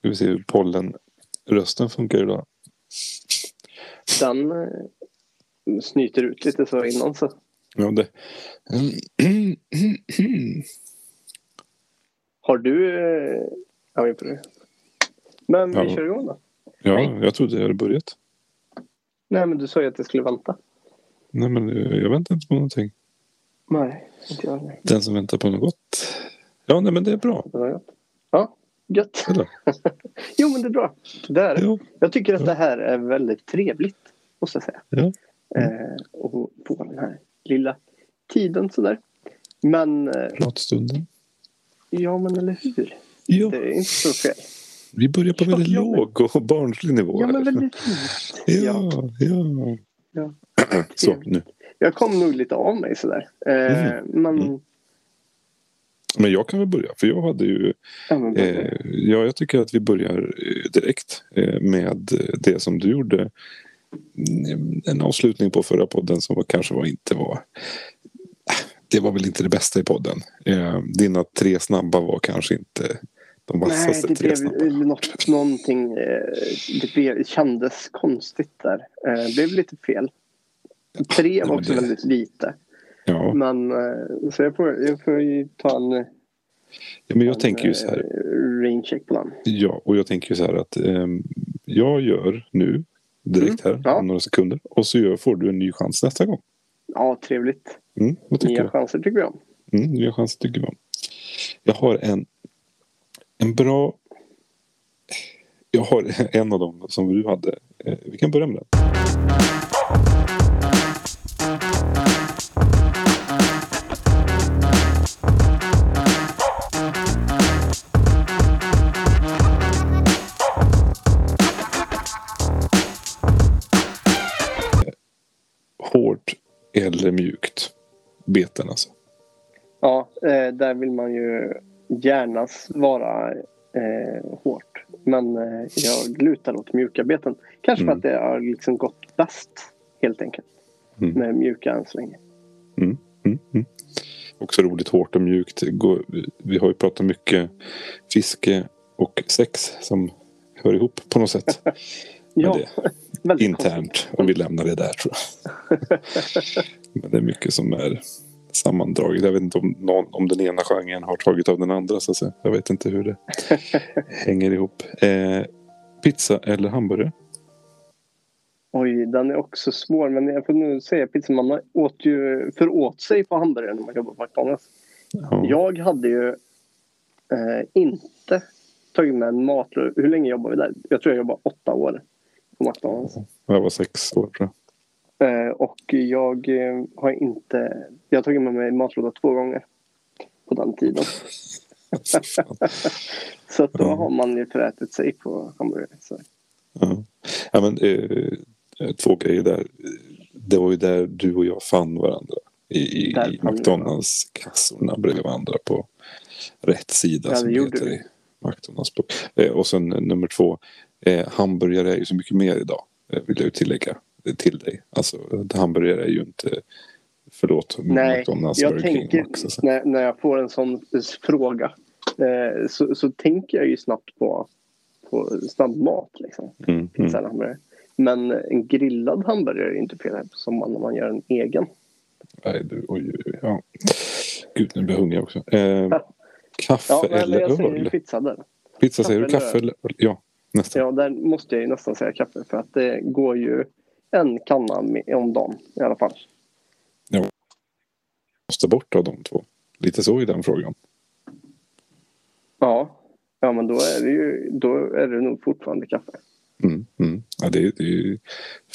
Ska vi se hur pollenrösten funkar idag. Den eh, snyter ut lite så innan så. Ja, det... Har du... Eh, ja, vi det. Men vi Ja. kör igång då. Ja, jag trodde jag hade börjat. Nej, men du sa ju att jag skulle vänta. Nej, men eh, jag väntar inte på någonting. Nej, inte jag heller. Den som väntar på något gott. Ja, nej, men det är bra. Det gött. Ja. Eller? Jo, men det är bra. Det är. Ja. Jag tycker att det här är väldigt trevligt, måste jag säga. Ja. Eh, och få den här lilla tiden sådär. Men, eh, Pratstunden. ja men eller hur? Ja, Det är inte så fel. vi börjar på Ja, väldigt ja, låg och barnslig nivå. Ja, men väldigt fint. Ja, ja. Ja. Så, nu. Jag kom nog lite av mig sådär. Eh, Mm. Men, Mm. Men jag kan väl börja, för jag hade ju... ja, Eh, ja, jag tycker att vi börjar eh, direkt eh, med det som du gjorde. Mm, En avslutning på förra podden som var, kanske var inte var... Det var väl inte det bästa i podden. Eh, dina tre snabba var kanske inte de Nej, vassaste det tre blev snabba. något, någonting. Eh, det, blev, kändes konstigt där. Eh, det blev lite fel. Tre var också det- väldigt lite. Ja, Men eh, så jag får, jag får ju ta en, ja, men jag en tänker ju så här. eh, rain check på den. Ja, och jag tänker ju så här att ehm, jag gör nu direkt här, Mm, ja. om några sekunder. Och så gör, får du en ny chans nästa gång. Ja, trevligt. Mm, vad tycker Nya du? chanser tycker jag om. Mm, nya chanser tycker vi om. Jag har en, en bra... Jag har en av dem som du hade. Eh, Vi kan börja med den. Eller mjukt. Beten alltså. Ja, eh, där vill man ju gärna svara eh, hårt. Men eh, jag lutar åt mjuka beten. Kanske för Mm. att det har liksom gått bäst helt enkelt. Mm. Med mjuka än så länge. Mm, mm. Också roligt hårt och mjukt. Vi har ju pratat mycket fiske och sex som hör ihop på något sätt. Ja, internt och vi lämnar det där tror jag. Men det är mycket som är sammandraget. Jag vet inte om, någon, om den ena genren har tagit av den andra så att säga. Jag vet inte hur det hänger ihop. Eh, pizza eller hamburgare? Oj, den är också svår. Men jag får nu säga pizza. Man åt ju föråt sig på hamburgare när man jobbar på McDonalds. Ja. Jag hade ju eh, inte tagit med en matlåda. Hur länge jobbade vi där? Jag tror jag jobbade åtta år på McDonalds. Jag var sex år tror jag. Eh, och jag eh, har inte... Jag har tagit med mig matlåda två gånger på den tiden. Så då har man ju förätit sig på hamburgare. Så. Ja. Ja, men, eh, två grejer där. Det var ju där du och jag fann varandra. I, i, McDonalds-kassorna bredvid varandra på rätt sida. Ja, det som gjorde heter McDonalds. Eh, och sen eh, nummer två. Eh, hamburgare är ju så mycket mer idag. Eh, vill jag ju tillägga eh, till dig. Alltså hamburgare är ju inte Förlåt, Nej, McDonalds, jag Burger King, tänker Max och så. när, när jag får en sån fråga eh, så, så tänker jag ju snabbt på, på snabbmat. Liksom. Mm, mm. Pizza hamburgare. Men en grillad hamburgare är inte fel på sommaren när man gör en egen. Nej, du, oj, oj, ja. Gud, nu blir jag hungrig också. Eh, kaffe Ja, eller jag säger öl? pizza där. Pizza säger du, kaffe kaffe eller öl? Ja, nästan. Ja, där måste jag ju nästan säga kaffe för att det går ju en kanna om dagen i alla fall. Måste bort av de två. Lite så i den frågan. Ja, ja men då är det ju då är det nog fortfarande kaffe. Mm, mm. Ja, det, är, det är ju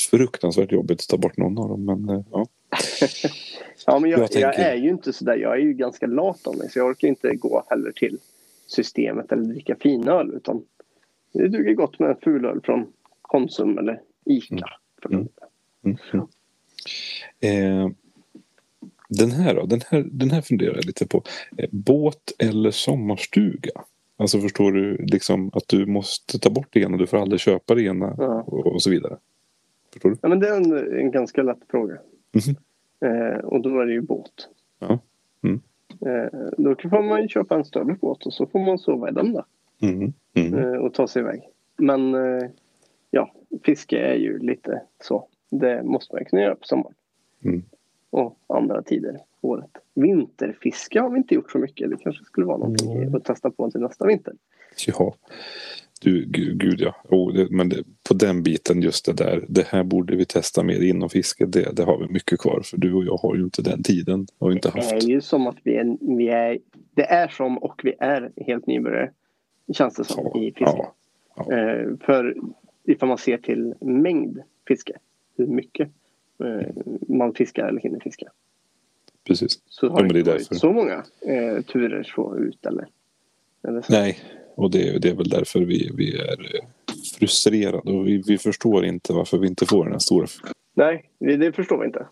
fruktansvärt jobbigt att ta bort någon av dem. Men eh, ja. Ja, men jag, Jag jag, tänker- är ju inte sådär. Jag är ju ganska lat av mig så jag orkar inte gå heller till systemet eller dricka finöl utan det duger gott med en fulöl från Konsum eller Ica. För Mm. Mm, mm. Eh, den här då? Den här, den här funderar jag lite på. Eh, båt eller sommarstuga? Alltså förstår du liksom att du måste ta bort det ena, du får aldrig köpa det ena Ja. och, och så vidare. Förstår du? Ja, men det är en, en ganska lätt fråga. Mhm. Eh, och då är det ju båt. Ja. Mm. Eh, då får man ju köpa en större båt och så får man sova i den där. Mm. Mm. eh, och ta sig iväg. Men eh, ja, fiske är ju lite så. Det måste man kunna göra på sommaren. Mm. Och andra tider på året. Vinterfiske har vi inte gjort så mycket. Det kanske skulle vara någonting Mm. att testa på till nästa vinter. Ja, du, gud, gud ja. Oh, det, men det, på den biten, just det där. Det här borde vi testa mer inom fiske. Det, det har vi mycket kvar. För du och jag har ju inte den tiden. Har inte Det är haft. ju som att vi är, vi är det är som och vi är helt nybörjare. Känns det som Ja, i fiske. ja, ja. Eh, för ifall man ser till mängd fiske. Hur mycket eh, man fiskar eller hinner fiska. Precis. Så har Ja, det inte varit så många eh, turer så ut eller. eller så. Nej, och det, det är väl därför vi, vi är eh, frustrerade. Och vi, vi förstår inte varför vi inte får den här stora... Nej, det, det förstår vi inte.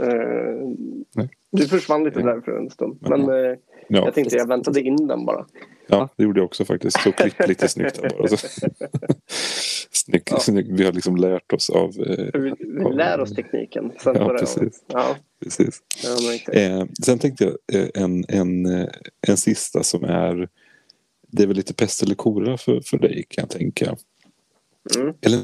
Eh, Nej. du försvann lite där för en stund. Men, eh, Ja, jag tänkte jag väntade in den bara. Ja, det gjorde jag också faktiskt. Så klipp lite snyggt där bara. Snyggt, Ja. snyggt. Vi har liksom lärt oss av... Eh, Vi, vi lär oss tekniken. Sen Ja, precis. Ja, precis. ja. Eh, sen tänkte jag eh, en, en, eh, en sista som är... Det är väl lite pest eller kolera för, för dig kan jag tänka. Mm. Eller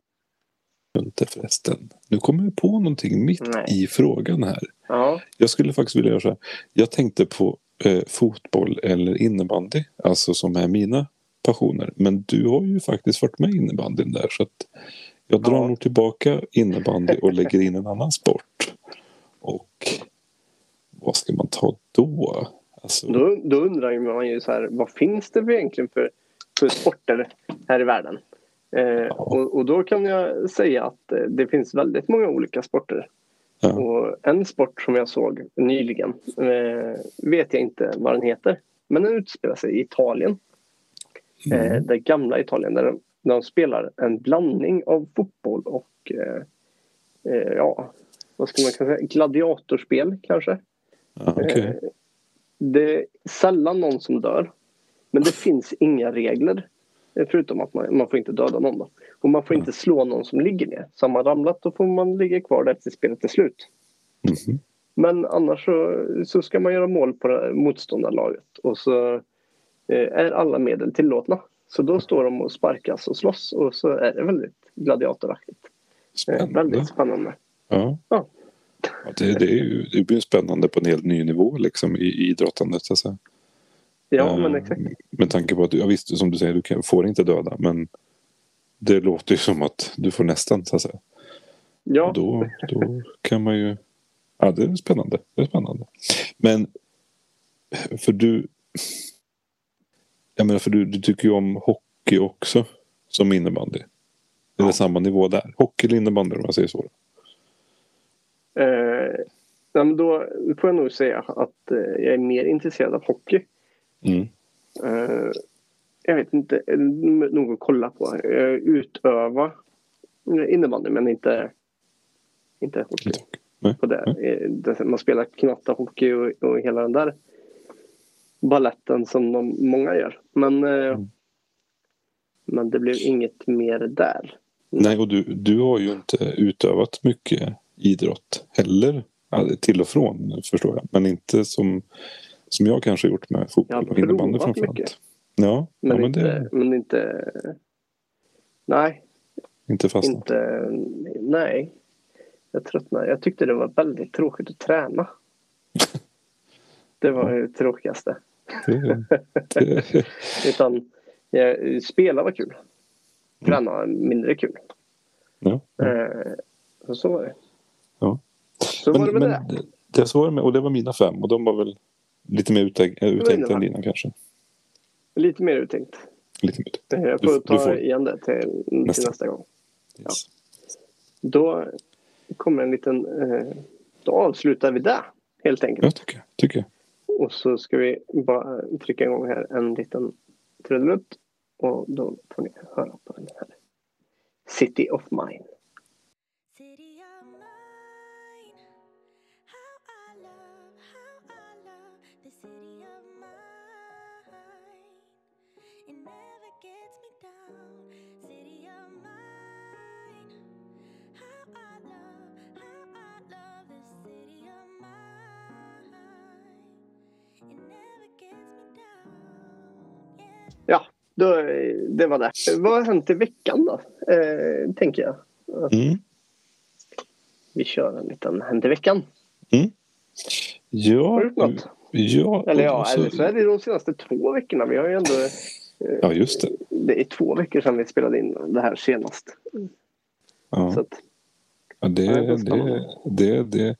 inte förresten. Nu kommer jag på någonting mitt Nej. i frågan här. Ja, Jag skulle faktiskt vilja göra så här. Jag tänkte på eh, fotboll eller innebandy. Alltså som är mina passioner. Men du har ju faktiskt varit med i innebandyn där. Så att jag drar Ja. nog tillbaka innebandy och lägger in en annan sport. Och vad ska man ta då? Alltså, då, då undrar man ju så här, vad finns det för egentligen för, för sporter här i världen? Eh, och, och då kan jag säga att eh, det finns väldigt många olika sporter. ja. Och en sport som jag såg nyligen eh, vet jag inte vad den heter. Men den utspelar sig i Italien. Eh, Mm. det gamla Italien där de, där de spelar en blandning av fotboll och eh, eh, ja, vad ska man kunna säga, gladiatorspel kanske. Okej. Eh, det är sällan någon som dör. Men det finns inga regler. Eh, Förutom att man, man får inte döda någon. Då. Och man får inte slå någon som ligger ner. Så har man ramlat då får man ligga kvar där tills spelet är slut. Mhm. Men annars så, så ska man göra mål på det motståndarlaget. Och så eh, är alla medel tillåtna. Så då står de och sparkas och slåss. Och så är det väldigt gladiatoraktigt. Eh, Spännande. väldigt spännande. Ja. Ja. Ja, det, det, är ju, det blir spännande på en helt ny nivå liksom, i, i idrottandet. Så att säga. Ja, Eh, men exakt. Med tanke på att, ja, visst som du säger, du kan, får inte döda. Men det låter ju som att du får nästan så att säga. Ja, då, då kan man ju... Ja, det är spännande. Det är spännande. Men för du... Jag menar, för du, du tycker ju om hockey också som innebandy. Är det Ja. samma nivå där? Hockey eller innebandy om jag säger så? Eh, då får jag nog säga att eh, jag är mer intresserad av hockey. Mm. Eh, jag vet inte, nog att kolla på. Eh, utöva innebandy men inte, inte hockey. På det. Eh, det- Man spelar knattahockey och, och hela den där balletten som de, många gör. Men, Mm. men det blev inget mer där. Nej, och du, du har ju inte utövat mycket idrott heller. Till och från förstår jag. Men inte som, som jag kanske gjort med fotboll och innebandy framförallt. mycket. Ja, Men, ja, men inte, det men inte... Nej, inte fastnat. inte... Nej. Jag tröttnade. Jag tyckte det var väldigt tråkigt att träna. Det var det tråkigaste. Det, det, Utan spela var kul. Träna var mindre kul. ja. Eh, så, så var det. Ja. Så var det med men det. det, det så var det med, och det var mina fem och de var väl lite mer uttänk, uttänkta än dina kanske. Lite mer uttänkt. Lite mer. Eh, Jag Du- får du ta får- igen det till till Nästa. nästa, gång. Yes. Då kommer en liten... Eh, då avslutar vi det helt enkelt. Jag tycker, tycker jag. Och så ska vi bara trycka igång här en liten trudelutt. Och då får ni höra på den här. City of Mine. Då, det var det. Vad har hänt i veckan då? Eh, tänker jag. Mm. Vi kör en liten Hänt i veckan. Ja, Har du gjort något? ja, Eller ja, alltså- eller så är det de senaste två veckorna. Vi har ju ändå... ja, just det. Det är två veckor sedan vi spelade in det här senast. Ja. Så att, Ja, det, det är det, det, det,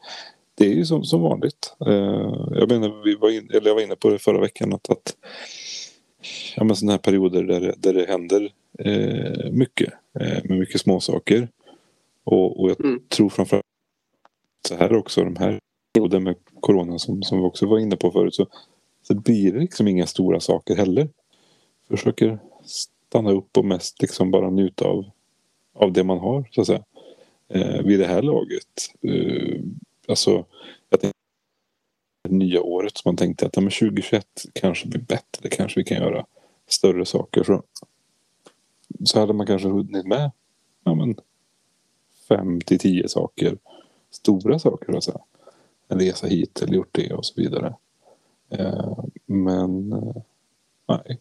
det är ju som, som vanligt. Eh, jag menar, vi var in, eller jag var inne på det förra veckan att, att ja, men sådana här perioder där, det- där det händer eh, mycket eh, med mycket små saker. Och, och jag Mm. tror framförallt så här också, de här perioden med corona som, som vi också var inne på förut så, så blir det liksom inga stora saker heller. Försöker stanna upp och mest liksom bara njuta av, av det man har så att säga eh, vid det här laget. Eh, alltså, jag tänkte det nya året som man tänkte att ja, men 2021 kanske blir bättre. Kanske vi kan göra större saker. Så, så hade man kanske hunnit med ja, men, fem till tio saker. Stora saker. Alltså. En resa hit eller gjort det och så vidare. Eh, men eh, nej,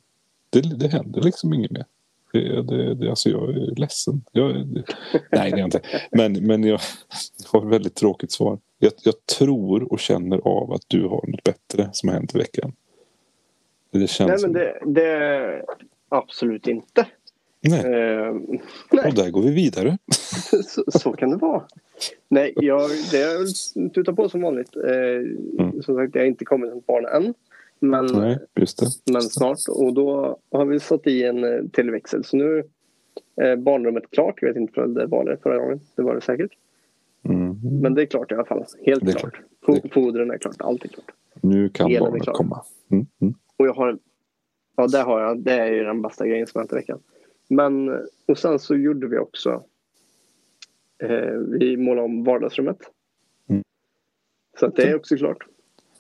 det, det händer liksom inget mer. Det, det, det, alltså jag är ledsen. Jag, det, nej, det är jag inte. Men, men jag har ett väldigt tråkigt svar. Jag, jag tror och känner av att du har något bättre som har hänt i veckan. Det känns nej, men det, det... Absolut inte. nej. Eh, nej. Och där går vi vidare. så, så kan det vara. Nej, jag, det är väl tuta på som vanligt. Eh, Som sagt, jag har inte kommit som barn än. Men, Nej, men snart. Och då har vi satt i en eh, televäxel. Så nu är barnrummet klart. Jag vet inte om det var det förra gången. Det var det säkert. Mm. Men det är klart i alla fall. Helt klart. klart. Fodren är klart. Allt är klart. Nu kan Elen barnet komma. Mm. Mm. Och jag har... Ja, det har jag. Det är ju den bästa grejen som hänt i veckan. Men, och sen så gjorde vi också... Eh, vi målade om vardagsrummet. Mm. Så att det är också klart.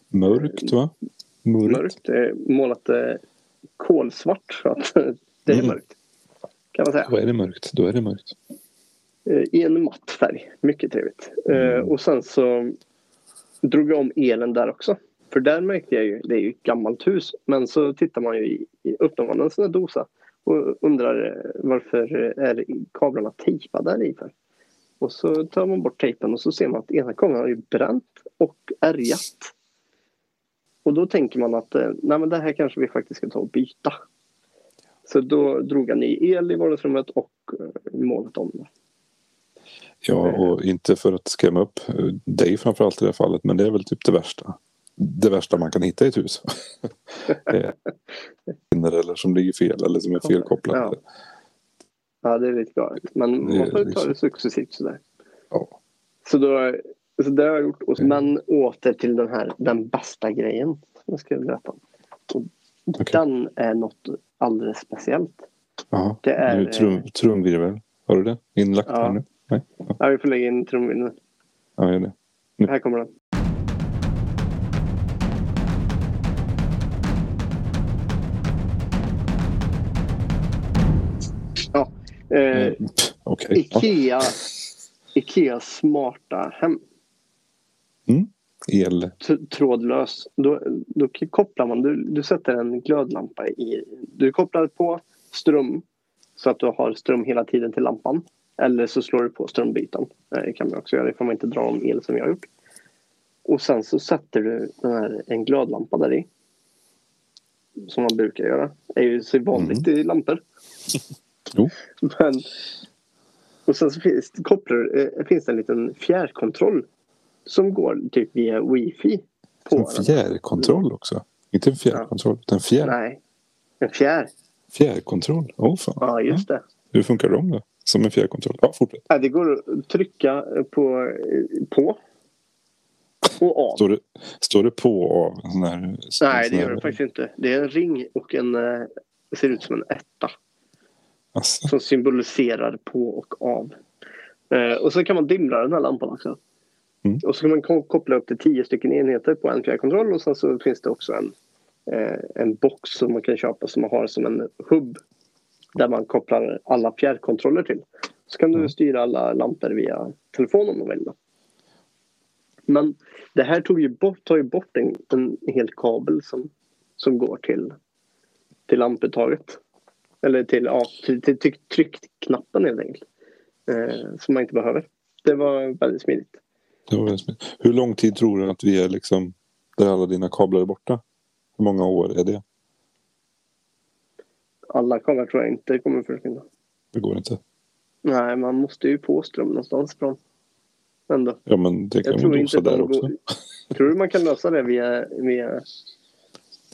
Mörkt va? Mörkt. Mörkt. Målat eh, kolsvart. Så att det är Mm. mörkt. Kan man säga. Då är det mörkt. Då är det mörkt. Eh, I en matt färg. Mycket trevligt. Eh, Mm. och sen så drog jag om elen där också. För där märkte jag ju, det är ju ett gammalt hus, men så tittar man ju i, i öppnar en sån här dosa och undrar eh, varför är kablarna tejpade där i för? Och så tar man bort tejpen och så ser man att ena kabeln har ju bränt och ärgat. Och då tänker man att nej men det här kanske vi faktiskt ska ta och byta. Så då drog jag ny el i vardagsrummet och målat om det. Ja, och inte för att skrämma upp eh, dig framförallt i det här fallet, men det är väl typ det värsta. Det värsta man kan hitta i ett hus. Eh, eller som ligger fel eller som är felkopplat. Ja. Ja, det är lite galet. Men man får ta liksom- det successivt sådär. Ja. Så, då, så det har jag gjort. Och-. Men åter till den här, den bästa grejen som jag ska berätta om. Okej. Den är något alldeles speciellt. Ja. Det är, trum, trumvirvel. Har du det inlagt Ja. här nu? Nej? Ja, Ja, vi får lägga in trumvirveln. ja gör det. Här kommer den. Ja. Eh, Okej. Ja. Ikea, Ikea smarta hem. El. t- trådlös. Då, då kopplar man, du, du sätter en glödlampa i, du kopplar på ström så att du har ström hela tiden till lampan. Eller så slår du på strömbytaren. Eh, Det kan man också göra, det får man inte dra om el som jag har gjort. Och sen så sätter du den här, en glödlampa där i. Som man brukar göra. Det är ju så vanligt i lampor. Jo. Men, och sen så finns, kopplar, eh, finns det en liten fjärrkontroll som går typ via wifi. På En den. fjärrkontroll också. Inte en fjärrkontroll, utan fjärr, Nej, en fjärr. fjärrkontroll. Åh fan. Ja, just det. Hur funkar de då? Som en fjärrkontroll? Ja, fortsätt. Ja, det går att trycka på, på och av. Står det, står det på och av? Sån här, Nej, sån det här- gör det faktiskt inte. Det är en ring och en... eh, Det ser ut som en etta Alltså, som symboliserar på och av. Eh, och så kan man dimra den här lampan också. Mm. Och så kan man ko- koppla upp till tio stycken enheter på en fjärrkontroll och sen så finns det också en, eh, en box som man kan köpa som man har som en hubb där man kopplar alla fjärrkontroller till. Så kan du Mm. styra alla lampor via telefon om du vill. Men det här tog ju bort, tar ju bort en, en hel kabel som, som går till, till lamputtaget. Eller till, ja, till, till tryck, tryckknappen helt enkelt. Eh, som man inte behöver. Det var väldigt smidigt. Det var väldigt smidigt. Hur lång tid tror du att vi är liksom där alla dina kablar är borta? Hur många år är det? Alla kablar tror jag inte kommer försvinna. Det går inte. Nej, man måste ju få ström någonstans från. Ändå. Ja men det kan Jag man inte där också. går... Tror du man kan lösa det via... via...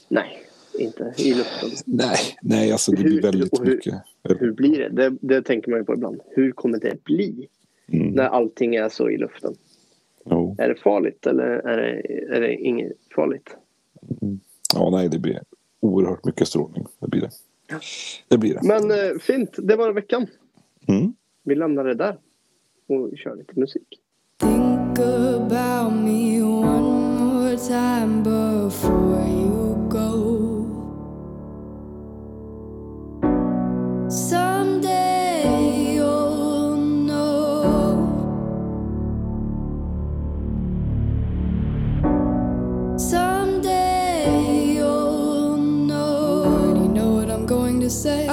Nej, inte i luften. Nej, nej alltså det Hur- blir väldigt hur- mycket. Hur blir det? det? Det tänker man ju på ibland. Hur kommer det bli Mm. när allting är så i luften? Jo. Är det farligt eller är det, är det inget farligt? Ja, nej det blir oerhört mycket strålning. Det blir det. Det blir det. Men eh, fint, det var veckan. Mm. Vi lämnar det där och kör lite musik. Think about me one more time before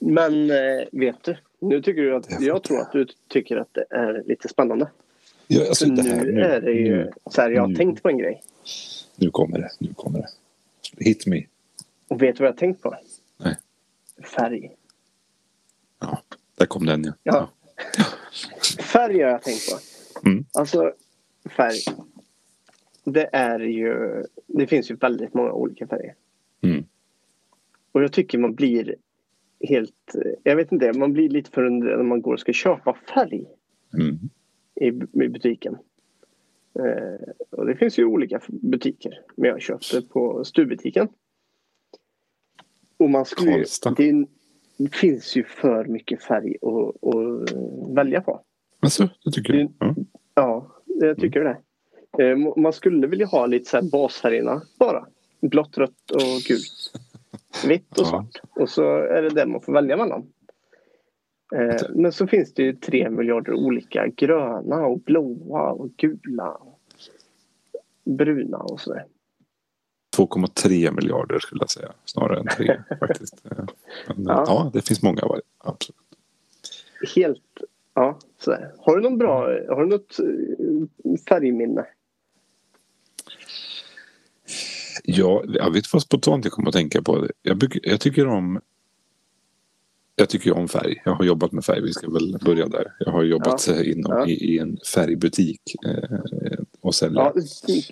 Men eh, vet du, nu tycker du att jag tror att du tycker att det är lite spännande. Ja, alltså, det här, nu är det ju nu, så här, jag har nu. tänkt på en grej. nu kommer det. Nu kommer det. Hit me. Och vet du vad jag har tänkt på? Nej. Färg. Ja, där kom den ja. Ja. Färg har jag tänkt på. Mm. Alltså färg. Det är ju, det finns ju väldigt många olika färger. Mm. Och jag tycker man blir helt, jag vet inte, man blir lite förundrad när man går och ska köpa färg Mm. i, i butiken. Eh, och det finns ju olika butiker. Men jag köpte på stugbutiken. Och man skulle det, det finns ju för mycket färg att, att välja på. Alltså, det tycker du? Ja. Ja, jag tycker det. Eh, Man skulle vilja ha lite så här basfärgerna bara. Blått, rött och gult. Vitt och Ja. svart. Och så är det det man får välja mellan. Eh, Men så finns det ju tre miljarder olika gröna och blåa och gula. Och bruna och sådär. 2,3 miljarder skulle jag säga. Snarare än 3 faktiskt. Eh, Men, Ja. ja. ja, det finns många varje. Absolut. Helt, ja sådär. Har du någon bra, har du något eh, färgminne? Ja, jag vet vad spontant jag kommer att tänka på. Jag, jag tycker om jag tycker om färg. Jag har jobbat med färg. Vi ska väl börja där. Jag har jobbat Ja. eh, inom, Ja. i, i en färgbutik eh, och säljer. Ja,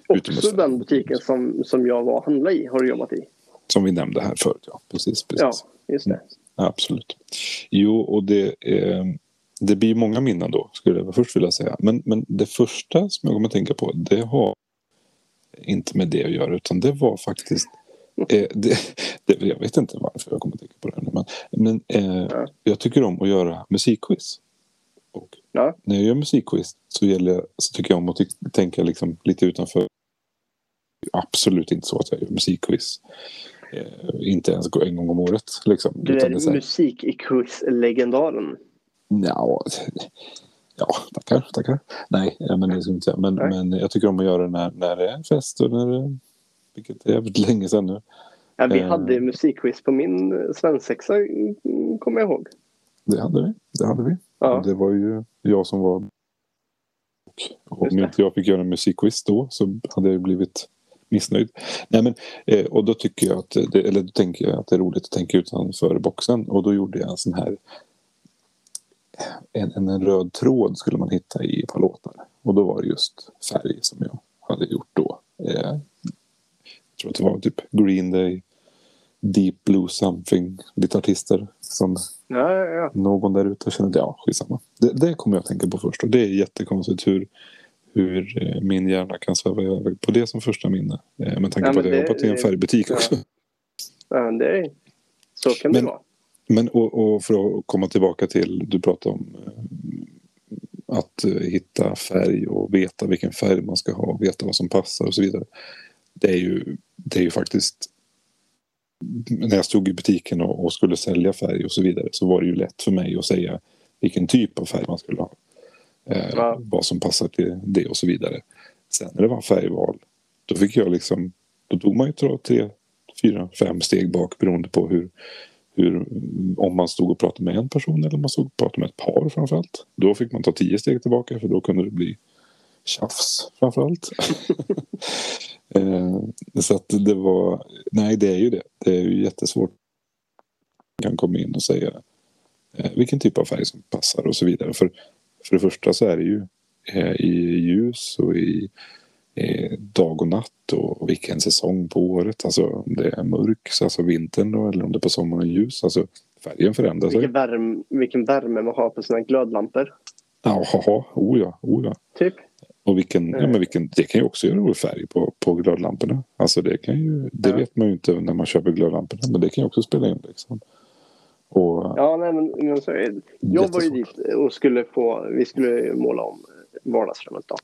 också den butiken som, som jag var och handlade i har du jobbat i. Som vi nämnde här förut. Ja, precis. precis. Ja, just det. Absolut. Jo, och det, eh, det blir många minnen då, skulle jag först vilja säga. Men, men det första som jag kommer att tänka på, det har inte med det att göra, utan det var faktiskt... Eh, det, det, jag vet inte varför jag kommer att tänka på det nu, men, men eh, Ja. jag tycker om att göra musikquiz. Och Ja. när jag gör musikquiz så, gäller, så tycker jag om att tänka liksom lite utanför. Absolut inte så att jag gör musikquiz. Eh, inte ens en gång om året. Liksom. Du är är här- musik i quiz-legendaren. Ja, ja, tackar, tackar. Nej, ja, men det ska inte. Men, Nej. men jag tycker om att göra det när, när det är fest och när det, vilket är jävligt länge sedan nu. Ja, vi Eh. hade musikquiz på min eh, svensexa, mm, kommer jag ihåg. Det hade vi. Det hade vi. Ja. Det var ju jag som var... Och om inte jag fick göra en musikquiz då så hade jag blivit missnöjd. Nej, men, eh, och då tycker jag att det, eller då tänker jag att det är roligt att tänka utanför boxen. Och då gjorde jag en sån här en, en, en röd tråd skulle man hitta i ett par låtar. Och då var det just färg som jag hade gjort då. Eh, jag tror att det var typ Green Day, Deep Blue Something, lite artister som Ja, ja, ja. någon där ute att ja, skitsamma. Det, det kommer jag att tänka på först och det är jättekonstigt hur, hur eh, min hjärna kan sväva iväg på det som första minne. Eh, med tanke på att jag har jobbat i en färgbutik också. ja men det är, så kan det Men- vara. Men och, och för att komma tillbaka till, du pratade om eh, att eh, hitta färg och veta vilken färg man ska ha, veta vad som passar och så vidare. Det är ju, det är ju faktiskt när jag stod i butiken och, och skulle sälja färg och så vidare så var det ju lätt för mig att säga vilken typ av färg man skulle ha. Eh, Ja. Vad som passar till det och så vidare. Sen när det var färgval då fick jag liksom, då tog man ju tre fyra, fem steg bak beroende på hur, hur, om man stod och pratade med en person eller om man stod och pratade med ett par framförallt. Då fick man ta tio steg tillbaka för då kunde det bli tjafs framförallt. eh, så att det var, nej det är ju det. Det är ju jättesvårt. Man kan komma in och säga eh, vilken typ av färg som passar och så vidare. För, för det första så är det ju eh, i ljus och i dag och natt och vilken säsong på året. Alltså om det är mörk, alltså vintern då, eller om det är på sommaren ljus. Alltså färgen förändrar sig. Vilken värme, vilken värme man har på sina glödlampor. Jaha, oh ja, oh ja. Typ. Och vilken, ja, Eh. men vilken, det kan ju också göra färg på, på glödlamporna. Alltså det kan ju, det Ja. vet man ju inte när man köper glödlamporna. Men det kan ju också spela in liksom. Och, Ja, nej, men, men så är det. Jag var ju dit och skulle få, vi skulle måla om vardagsrummet då.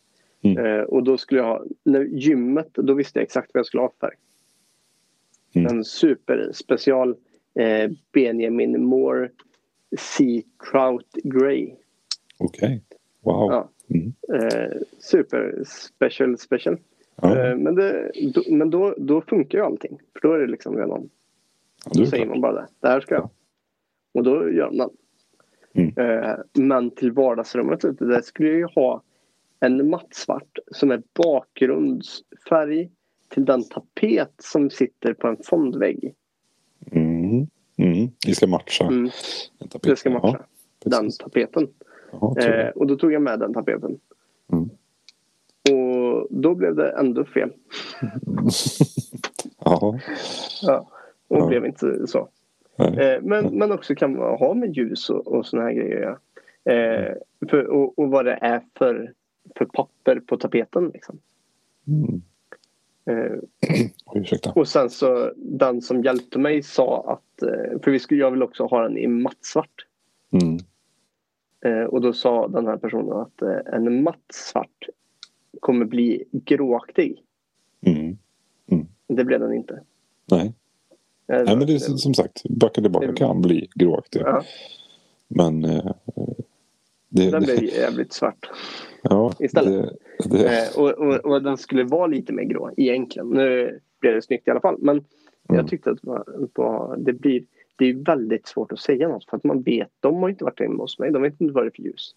Mm. Eh, och då skulle jag ha, när gymmet, då visste jag exakt vad jag skulle ha för färg. Mm. En superspecial eh, Benjamin Moore Sea Trout Grey. Okej, wow. Ja. Mm. Eh, super special special. Ja, Eh, men det, då, men då, då funkar ju allting. För då är det liksom redan ja, det Då säger klart. man bara det. Det här ska jag. Och då gör man Mm. eh, Men till vardagsrummet ute, där skulle jag ju ha en mattsvart som är bakgrundsfärg till den tapet som sitter på en fondvägg. Mm. Mm. Det ska matcha. Mm, det ska matcha Ja, den tapeten. Ja, tror Eh, och då tog jag med den tapeten. Mm. Och då blev det ändå fel. Jaha. Ja. Och Ja. blev inte så. Eh, men, men också kan man ha med ljus och, och såna här grejer. Ja. Eh, för, och, och vad det är för, för papper på tapeten. Liksom. Mm. Eh, ursäkta. och sen så den som hjälpte mig sa att, eh, för vi skulle, jag vill också ha den i mattsvart. Mm. Eh, och då sa den här personen att eh, en mattsvart kommer bli gråaktig. Mm. Det blev den inte. Nej. Eh, Nej, men det är som sagt, backa tillbaka det- kan bli gråaktiga. ja, Men eh, det, den blev jävligt svart. Ja, istället. Det, det, Eh, och, och, och den skulle vara lite mer grå egentligen. Nu blev det snyggt i alla fall. Men Mm. jag tyckte att var- det blir det är väldigt svårt att säga något för att man vet, de har inte varit hemma hos mig, de vet inte vad det är för ljus.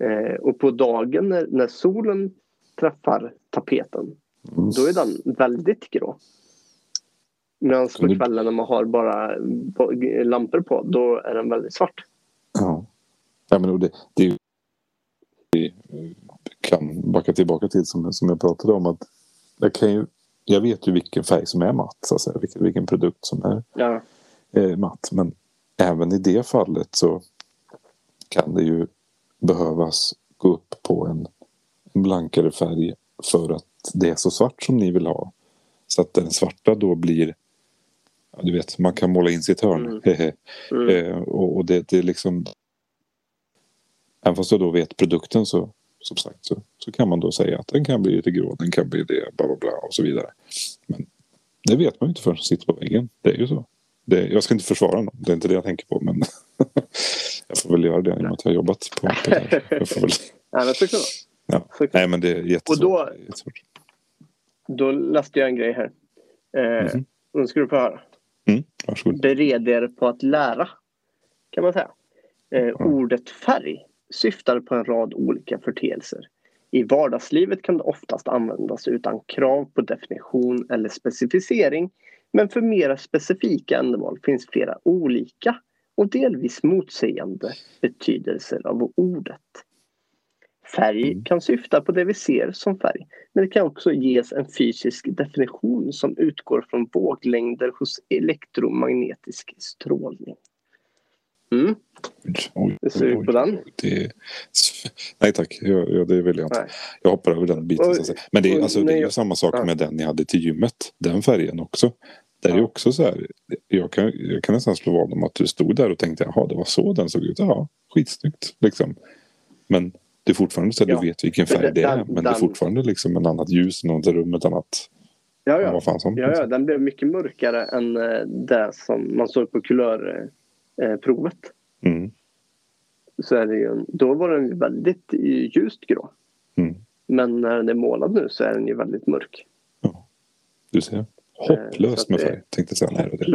Eh, och på dagen när, när solen träffar tapeten, Mm. då är den väldigt grå. Medan på kvällen när man har bara lampor på, då är den väldigt svart. Ja. ja men det, det är ju... Kan backa tillbaka till som, som jag pratade om att jag, kan ju, jag vet ju vilken färg som är matt, så att säga, vilken, vilken produkt som är Ja, eh, matt. Men även i det fallet så kan det ju behövas gå upp på en, en blankare färg för att det är så svart som ni vill ha. Så att den svarta då blir du vet, man kan måla in sitt hörn. Mm. Eh, och, och det, det är liksom... Även fast jag då vet produkten så, som sagt, så, så kan man då säga att den kan bli lite grå, den kan bli det, bla bla bla och så vidare. Men det vet man ju inte förrän man sitter på väggen. Det är ju så. Det, jag ska inte försvara någon, det är inte det jag tänker på, men jag får väl göra det i och med att jag har jobbat på, på det här. Jag får väl, ja men såklart. ja. såklart. Nej, men det är jättesvårt. Och då- jättesvårt. Då läste jag en grej här. Eh, Mhm. Nu ska du få höra. Mm, varsågod. Bered er på att lära. Kan man säga. Eh, Ordet färg syftar på en rad olika förteelser. I vardagslivet kan det oftast användas utan krav på definition eller specificering. Men för mera specifika ändamål finns flera olika och delvis motsägande betydelser av ordet. Färg Mm. kan syfta på det vi ser som färg men det kan också ges en fysisk definition som utgår från våglängder hos elektromagnetisk strålning. Mm. Oj, ser du på den? Det, nej tack, jag, jag, det vill jag inte. Nej. Jag hoppar över den biten. Och-. Men det, är, alltså, det är ju jag- samma sak Ja. med den ni hade till gymmet. Den färgen också. Där är Ja. också så här. Jag kan, jag kan nästan slå vad om att du stod där och tänkte jaha det var så den såg ut. Ja, skitsnyggt liksom. Men det är fortfarande så att Ja. du vet vilken färg det- det är. den- Men det är fortfarande liksom en annat ljus något rum. Ett annat. Ja, Ja. Vad fan som. Ja, ja, den blev mycket mörkare än eh, det som man såg på kulörprovet. Mm. Så är det ju, då var den ju väldigt eh, ljust grå. Mm. Men när den är målad nu så är den ju väldigt mörk. Du ser. så Hopplöst med färg. Tänkte säga. Nej, det är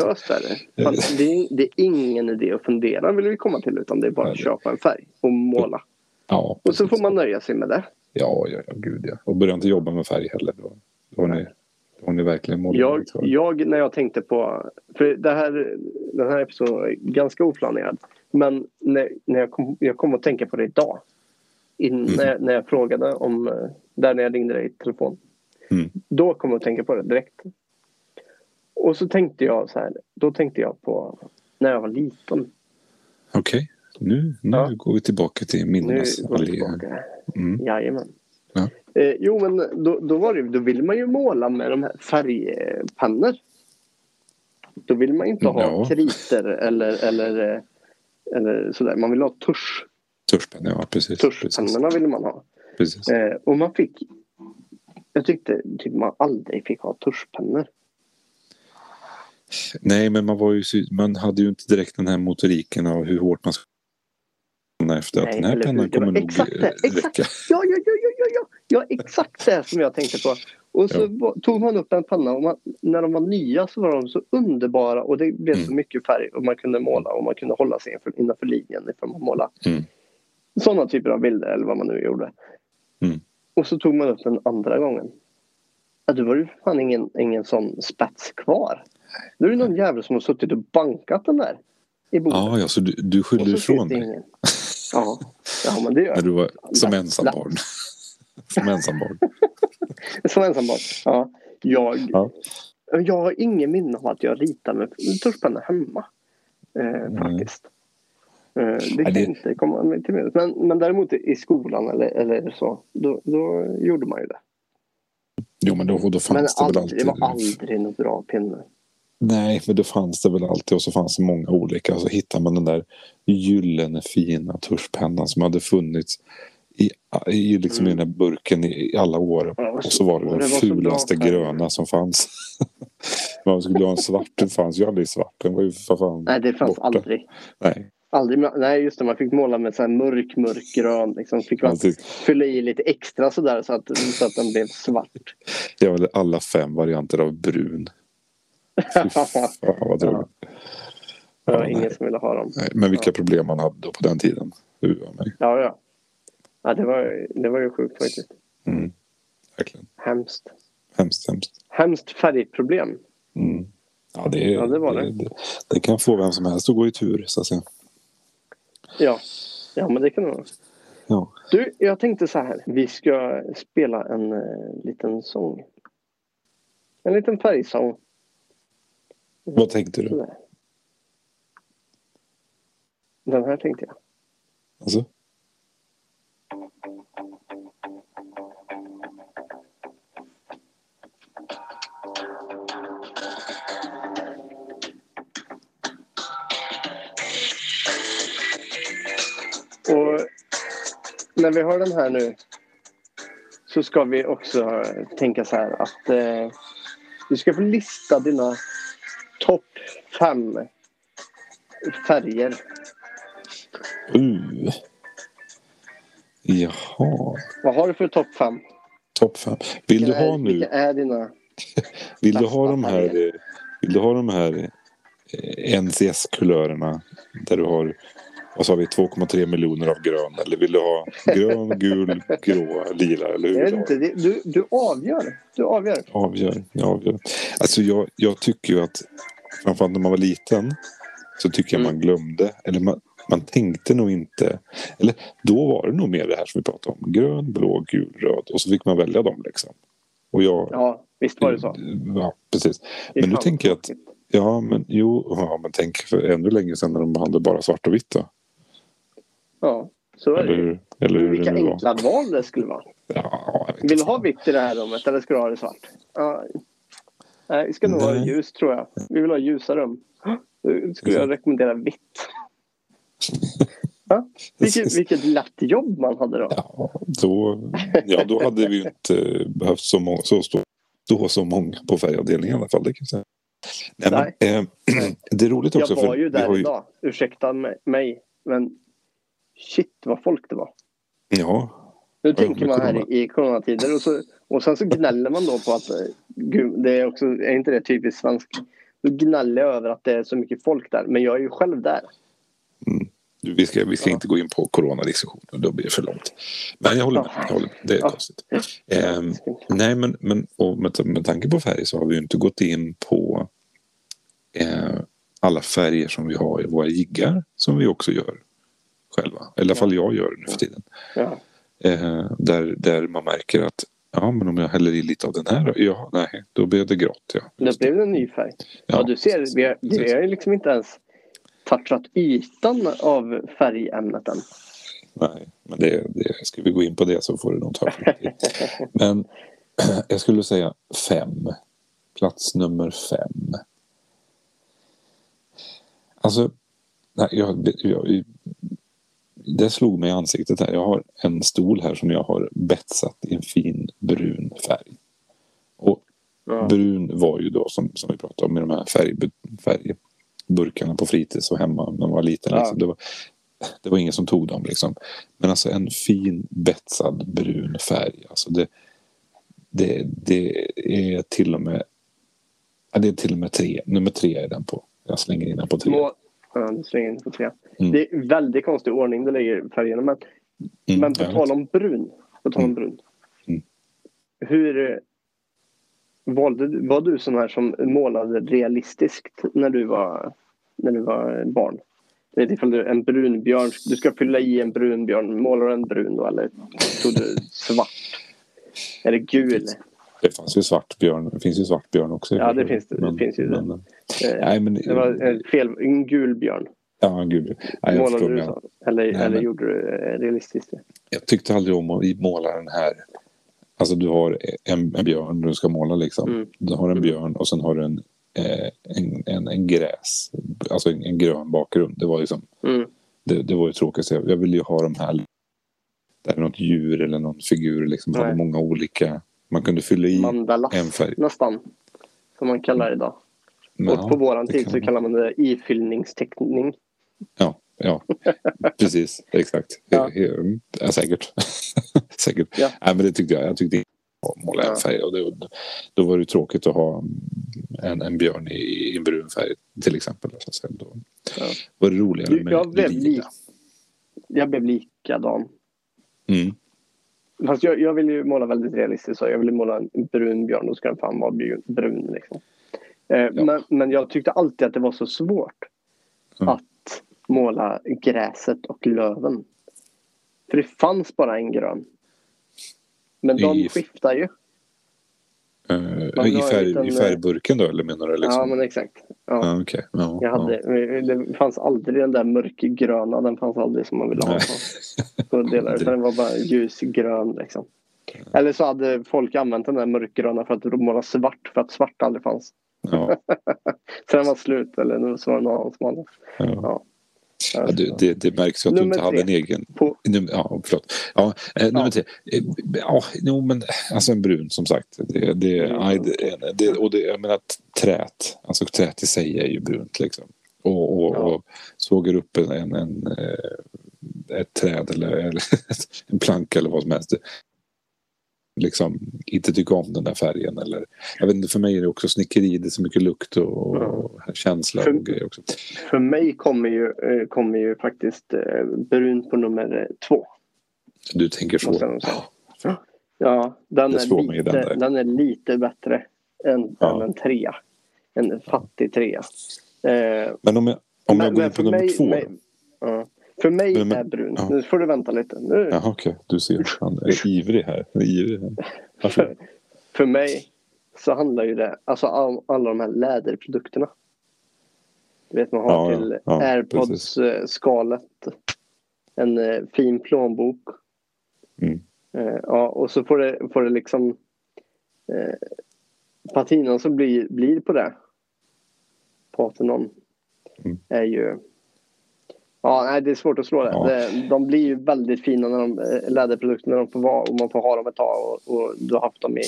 det. Fan, det, är, det är ingen idé att fundera vill vi komma till utan det är bara att köpa en färg och måla. Ja, Och så får man nöja sig med det. Ja, ja, ja, gud ja. Och börja inte jobba med färg heller. Då, då, har, ni, har ni verkligen målat Jag, jag, när jag tänkte på... För det här, den här episoden är ganska oplanerad. Men när, när jag, kom, jag kom att tänka på det idag. In, Mm. när, när jag frågade om... eh, Där när jag ringde dig i telefon. Mm. Då kom jag att tänka på det direkt. Och så tänkte jag så här. Då tänkte jag på när jag var liten. Okej, nu, nu Ja. går vi tillbaka till minnenas allé. Mm. Jajamän. Eh, jo, men då, då, var det, då vill man ju måla med de här färgpennor. Då vill man inte ha Ja. kriter eller, eller, eh, eller sådär. Man vill ha tusch. Tuschpenna, ja precis. Tuschpennorna vill man ha. precis. Eh, och man fick... Jag tyckte typ man aldrig fick ha tuschpennor. Nej, men man, var ju, man hade ju inte direkt den här motoriken av hur hårt man skulle känna efter att Nej, den här pennan kommer nog exakt eh, exakt. räcka. Ja, ja, ja, ja, ja, ja. ja, exakt det som jag tänkte på. Och så Ja. tog man upp en penna och man, när de var nya så var de så underbara och det blev så Mm. mycket färg och man kunde måla och man kunde hålla sig inför, innanför linjen ifall man målade. Mm. Sådana typer av bilder eller vad man nu gjorde. Mm. Och så tog man upp den andra gången. Ja, då var det fan ingen, ingen sån spets kvar. Då är det någon jävel som har suttit och bankat den där i bordet. Ja, ja, så du, du skyller så ifrån dig. Ja, ja men det gör när jag. du var som ensambarn. som ensambarn. Som ensambarn. Ja. Jag, Ja. jag har ingen minne av att jag ritar med tuschpenna hemma. Eh, faktiskt. Eh, det kan det- inte komma till minnes. Men, men däremot i skolan eller, eller så, då, då gjorde man ju det. Jo, men då, då Men fanns det väl aldrig, det alltid. var aldrig något bra pinne. Nej, men det fanns det väl alltid och så fanns det många olika. Så hittar man den där gyllene fina tuschpennan som hade funnits i, i, liksom i den här burken i, i alla år. Ja, Och så var det och den var bra fulaste färg. gröna som fanns. Man skulle ha en svart, den fanns ju aldrig svart. Den var ju för fan Nej, det fanns borta. aldrig. Nej, aldrig. Nej, just det. Man fick måla med så här mörk, mörk grön. Liksom. Fick man alltid. fylla i lite extra sådär så att, så att den blev svart. Jag hade alla fem varianter av brun. Fan vad tråkigt. Det var Ja, ingen som ville ha dem. Nej, Men vilka problem man hade då på den tiden. Ua mig. Ja, ja. ja det, var, det var ju sjukt faktiskt. Mm. Verkligen. Hemskt. Hemskt, hemskt. Hemskt färgproblem. Mm. Ja, det, Ja, det var det. det. Det kan få vem som helst att gå i tur, så att säga. Ja. ja, men det kan det vara. Ja. Du, jag tänkte så här. Vi ska spela en eh, liten sång. En liten färgsång. Vad tänkte du? Sådär. Den här tänkte jag. Alltså? Och när vi har den här nu så ska vi också tänka så här att eh, du ska få lista dina topp fem färger. Uh. Jaha. Vad har du för topp fem? Topp fem. Vill du Vilka är- ha nu? Vilka är dina? Vill du ha de här, färger? eh, vill du ha de här eh, NCS-kulörerna där du har vad sa vi, 2,3 miljoner av grön? Eller vill du ha grön, gul, grå, lila? Eller hur Jag vet du inte, det, du, du avgör. Du avgör. Avgör, jag avgör. Alltså jag, jag tycker ju att framförallt när man var liten så tycker jag Mm. man glömde, eller man, man tänkte nog inte, eller då var det nog mer det här som vi pratade om. Grön, blå, gul, röd och så fick man välja dem liksom. Och jag... Ja, visst var det så. Ja, precis. Men nu tänker jag att, ja men jo, ja, men tänk för ännu länge sedan när de hade bara svart och vitt då. Ja, så är Eller det hur, eller hur Vilka det nu var. enkla val det skulle vara. Ja, Vill du ha vitt i det här rummet eller ska du ha det svart? Ja, Nej, vi ska nog ha Nej. ljus tror jag. Vi vill ha ljusa rum. Då skulle jag rekommendera vitt. Ja, vilket, vilket lätt jobb man hade då. Ja, då, ja, då hade vi ju inte behövt så, många, så, stå, stå så många på färgavdelningen i alla fall. Det kan jag säga. Nej, Men, eh, det är roligt också. Jag var för ju vi där har idag. Ursäkta mig. Men shit vad folk det var. Ja, Nu tänker man här i, coronatider och, så, och sen så gnäller man då på att eh, gud, det är också, är inte det typiskt svenskt? Då gnäller jag över att det är så mycket folk där. Men jag är ju själv där. du, vi ska, vi ska Ja. inte gå in på coronadiskussionen. Då blir det för långt. Men jag håller med. Jag håller med. Det är Ja. konstigt. Ehm, nej, men, men med, med tanke på färg så har vi ju inte gått in på eh, alla färger som vi har i våra jiggar som vi också gör själva. Eller i alla fall jag gör nu för tiden. Ja. Eh, där, där man märker att ja, men om jag häller i lite av den här, ja, nej, då blev det grått. Ja. Det blev en ny färg. Ja, du ser, vi har, vi har liksom inte ens touchat ytan av färgämnet än. Nej, men det, det, ska vi gå in på det så får det nog ta för tid. Men jag skulle säga fem. Plats nummer fem. Alltså, nej, jag, jag, det slog mig i ansiktet här. Jag har en stol här som jag har betsat i en fin brun färg. Och Ja. brun var ju då som, som vi pratade om med de här färg, färgburkarna på fritids och hemma när man var liten. Ja. Liksom. Det, var, det var ingen som tog dem liksom. Men alltså en fin betsad brun färg. Alltså det, det, det är till och med ja, det är till och med tre. Nummer tre är den på. Jag slänger in den på tre. Må, ja, du slänger in på tre. Mm. Det är väldigt konstig ordning du lägger färgerna. Men, Mm, men på tal vet. om brun. På tal om Mm. brun. Mm. Hur eh, valde du, var du sån här som målade realistiskt när du var, när du var barn? Det är ifall du en brunbjörn, du ska fylla i en brunbjörn, målar du en brun då eller tog du svart? Eller gul? Det fanns ju svart björn. Det finns ju svart björn också. Ja, det finns det. Det finns ju det. men, Eh, nej, men, Det var ett fel, en gul björn. Ja, gud. Nej, jag, Målade du så? Eller, Nej, eller men- gjorde du eh, realistiskt? det? jag tyckte aldrig om att måla den här. Alltså du har en, en björn du ska måla liksom. Mm. Du har en Mm. björn och sen har du en, eh, en, en, en gräs. Alltså en, en grön bakgrund. Det var liksom Mm. det, det var ju tråkigt. Jag, jag ville ju ha de här. Där är något djur eller någon figur liksom. Nej. Hade många olika. Man kunde fylla i Mandalas en färg. nästan. Som man kallar det idag. Men, och på våran tid så kallar man det ifyllningsteckning. Ja, ja. precis. Exakt. Ja. Ja. Ja, säkert. säkert. Ja. Nej, men det tyckte jag. Jag tyckte måla Ja. en färg. Och det, då var det tråkigt att ha en, en björn i, en brun färg till exempel. Så. Då Ja. var det roligare med jag, blev li- jag blev likadan. Mm. Fast jag, jag vill ju måla väldigt realistiskt. Så jag vill måla en brun björn. Då ska den fan vara brun. liksom. eh, men, men jag tyckte alltid att det var så svårt Mm. att måla gräset och löven. För det fanns bara en grön. Men de I- skiftar ju. Eh, Man I, färg, liten, I färgburken då eller menar du? Liksom? Ja, men exakt. Ja. Ja, okej. Ja, Jag hade, Det fanns aldrig den där mörkgröna. Den fanns aldrig som man ville ha på, på delar. Utan den var bara ljusgrön. Liksom. Eller så hade folk använt den där mörkgröna för att måla svart. För att svart aldrig fanns. ja, Så den var slut. Eller nu så var det någon annan som hade. ja. Ja. Ja, det, det, märks att du Nummer inte hade en egen. På, Num, ja, förlåt. Ja, eh, nummer Ja. tre. Eh, Ja, jo, men alltså en brun som sagt. Det, det, Mm. aj, det, det, och det, jag menar trät. Alltså trät i sig är ju brunt liksom. Och, och, Ja. och sågar upp en, en, en, eh, ett träd eller, eller en planka eller vad som helst. Liksom inte tycka om den där färgen. Eller, jag vet inte, för mig är det också snickeri. Det är så mycket lukt och, och känsla För- och grejer också. för mig kommer ju, eh, kommer ju faktiskt eh, brun på nummer två. Du tänker så. Jag. Ja, den Det är, den lite, där. den är lite bättre än, Ja. än en trea. En fattig trea. Eh, Men om jag, om jag men- går men in på nummer mig- två. mig- ja. För mig Men- men- är brun. ja. Nu får du vänta lite. Nu, Jaha, okej. Du ser. Han är ivrig här. Är ivrig här. För, för mig så handlar ju det, alltså all, alla de här läderprodukterna. Du vet man har Ja, till ja, airpods-skalet. En eh, fin plånbok. Mm. Eh, ja, och så får det, får det liksom eh, patinan som blir, blir på det. Patenon. Mm. Är ju... Ja, nej, det är svårt att slå det. Ja. De blir ju väldigt fina när de, eh, läderprodukter när de får vara och man får ha dem ett tag. Och, och du har haft dem i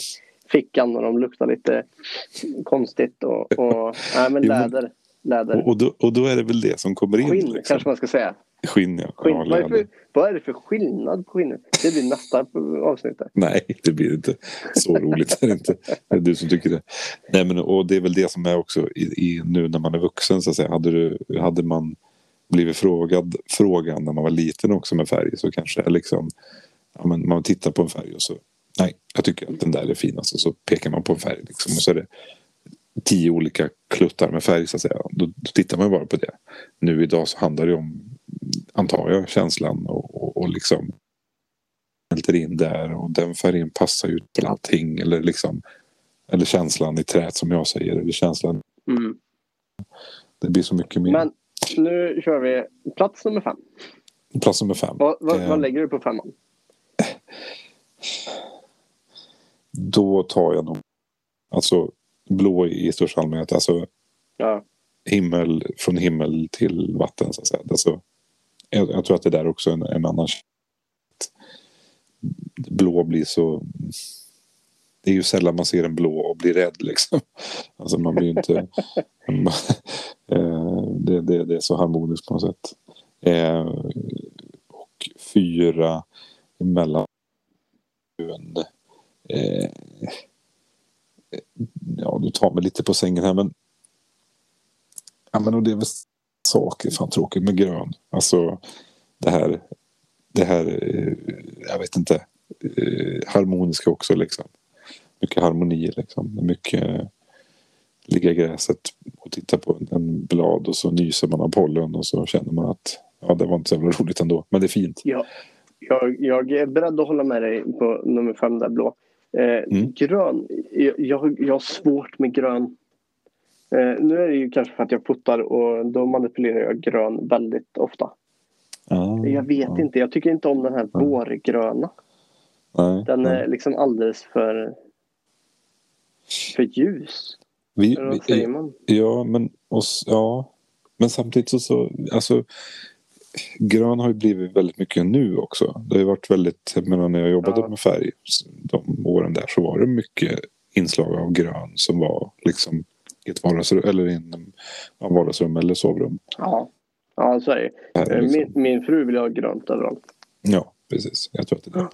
fickan och de luktar lite konstigt. Och, och, nej, men läder. läder. Och, och, då, och då är det väl det som kommer in. Skinn liksom. kanske man ska säga. Skinn, ja. Skinn. vad, är för, vad är det för skillnad på skinnet? Det blir nästa avsnitt. Nej, det blir inte. Så roligt är det inte. Det är du som tycker det. Nej, men, och det är väl det som är också i, i, nu när man är vuxen. Så att säga. Hade, du, hade man blivit frågad frågan när man var liten också med färg så kanske det liksom, ja, men man tittar på en färg och så nej, jag tycker att den där är finast och så pekar man på en färg liksom, och så är det tio olika kluttar med färg så att säga. Då, då tittar man bara på det. Nu idag så handlar det om, antar jag, känslan och, och, och liksom smälter in där och den färgen passar ju till allting eller liksom eller känslan i träet som jag säger eller känslan Mm. det blir så mycket mer. Men nu kör vi plats nummer fem. Plats nummer fem. Vad, vad, Eh. vad lägger du på femman? Då tar jag nog alltså blå i största allmänhet. Alltså Ja. himmel från himmel till vatten så att säga. Alltså, jag, jag tror att det där också är en, en annan blå blir så det är ju sällan man ser en blå och blir rädd liksom. Alltså man blir ju inte Eh, det, det, det är så harmoniskt på något sätt. Eh, och fyra emellan en, eh, ja du tar mig lite på sängen här men ja men och det är väl saker fan tråkigt med grön. Alltså det här det här jag vet inte harmoniska också liksom. Mycket harmoni liksom. Mycket ligga i gräset och titta på en, blad och så nyser man av pollen och så känner man att ja, det var inte så jävla roligt ändå. Men det är fint. Ja, jag, jag är beredd att hålla med dig på nummer fem där blå. Eh, Mm. Grön, jag, jag, jag har svårt med grön. Eh, nu är det ju kanske för att jag fotar och då manipulerar jag grön väldigt ofta. Ja, Jag vet ja. inte, jag tycker inte om den här vårgröna. Nej, Den nej. är liksom alldeles för, för ljus. Vi, Eller vad vi, säger man? ja, men, oss, ja, men samtidigt så, så alltså, grön har ju blivit väldigt mycket nu också. Det har ju varit väldigt, menar, när jag jobbade Ja. med färg de åren där så var det mycket inslag av grön som var liksom i ett vardagsrum eller i en ja, vardagsrum eller sovrum. Ja, ja så är det. Här, Eh, liksom. Min, min fru vill ha grönt överallt. Ja, precis. Jag tror att det är det.